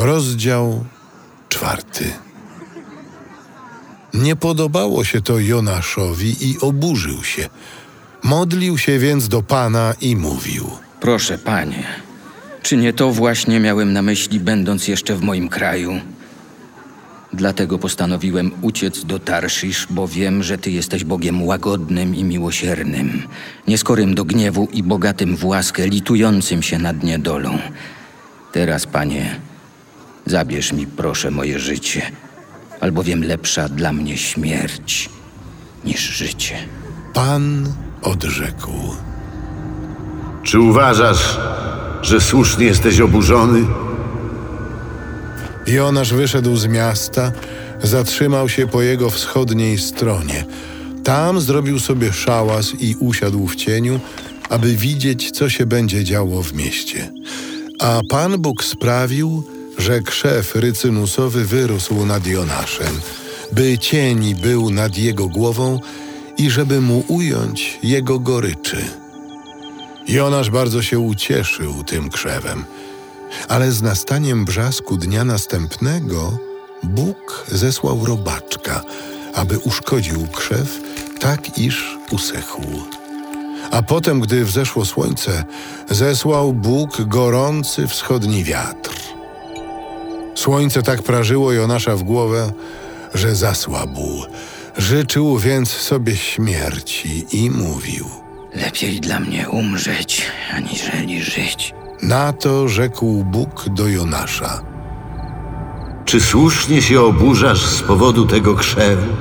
Rozdział czwarty. Nie podobało się to Jonaszowi i oburzył się. Modlił się więc do Pana i mówił: Proszę, panie, czy nie to właśnie miałem na myśli, będąc jeszcze w moim kraju? Dlatego postanowiłem uciec do Tarszisz, bo wiem, że ty jesteś Bogiem łagodnym i miłosiernym, nieskorym do gniewu i bogatym w łaskę, litującym się nad niedolą. Teraz, panie, zabierz mi proszę moje życie, albowiem lepsza dla mnie śmierć niż życie. Pan odrzekł: Czy uważasz, że słusznie jesteś oburzony? Jonasz wyszedł z miasta, zatrzymał się po jego wschodniej stronie. Tam zrobił sobie szałas i usiadł w cieniu, aby widzieć, co się będzie działo w mieście. A Pan Bóg sprawił, że krzew rycynusowy wyrósł nad Jonaszem, by cień był nad jego głową i żeby mu ująć jego goryczy. Jonasz bardzo się ucieszył tym krzewem. Ale z nastaniem brzasku dnia następnego Bóg zesłał robaczka, aby uszkodził krzew, tak iż usechł. A potem, gdy wzeszło słońce, zesłał Bóg gorący wschodni wiatr. Słońce tak prażyło Jonasza w głowę, że zasłabł. Życzył więc sobie śmierci i mówił. Lepiej dla mnie umrzeć, aniżeli żyć. Na to rzekł Bóg do Jonasza. Czy słusznie się oburzasz z powodu tego krzewu?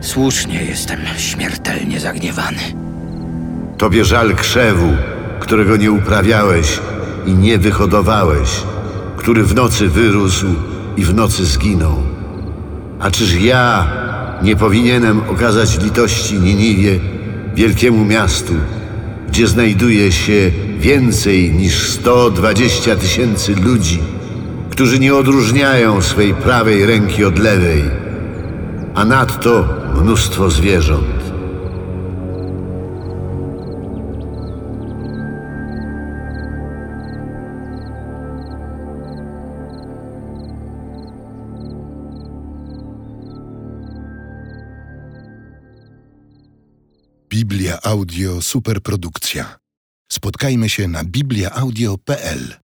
Słusznie jestem śmiertelnie zagniewany. Tobie żal krzewu, którego nie uprawiałeś i nie wyhodowałeś, który w nocy wyrósł i w nocy zginął. A czyż ja nie powinienem okazać litości Niniwie, wielkiemu miastu, gdzie znajduje się więcej niż 120 tysięcy ludzi, którzy nie odróżniają swej prawej ręki od lewej, a nadto mnóstwo zwierząt. Biblia Audio Superprodukcja. Spotkajmy się na bibliaaudio.pl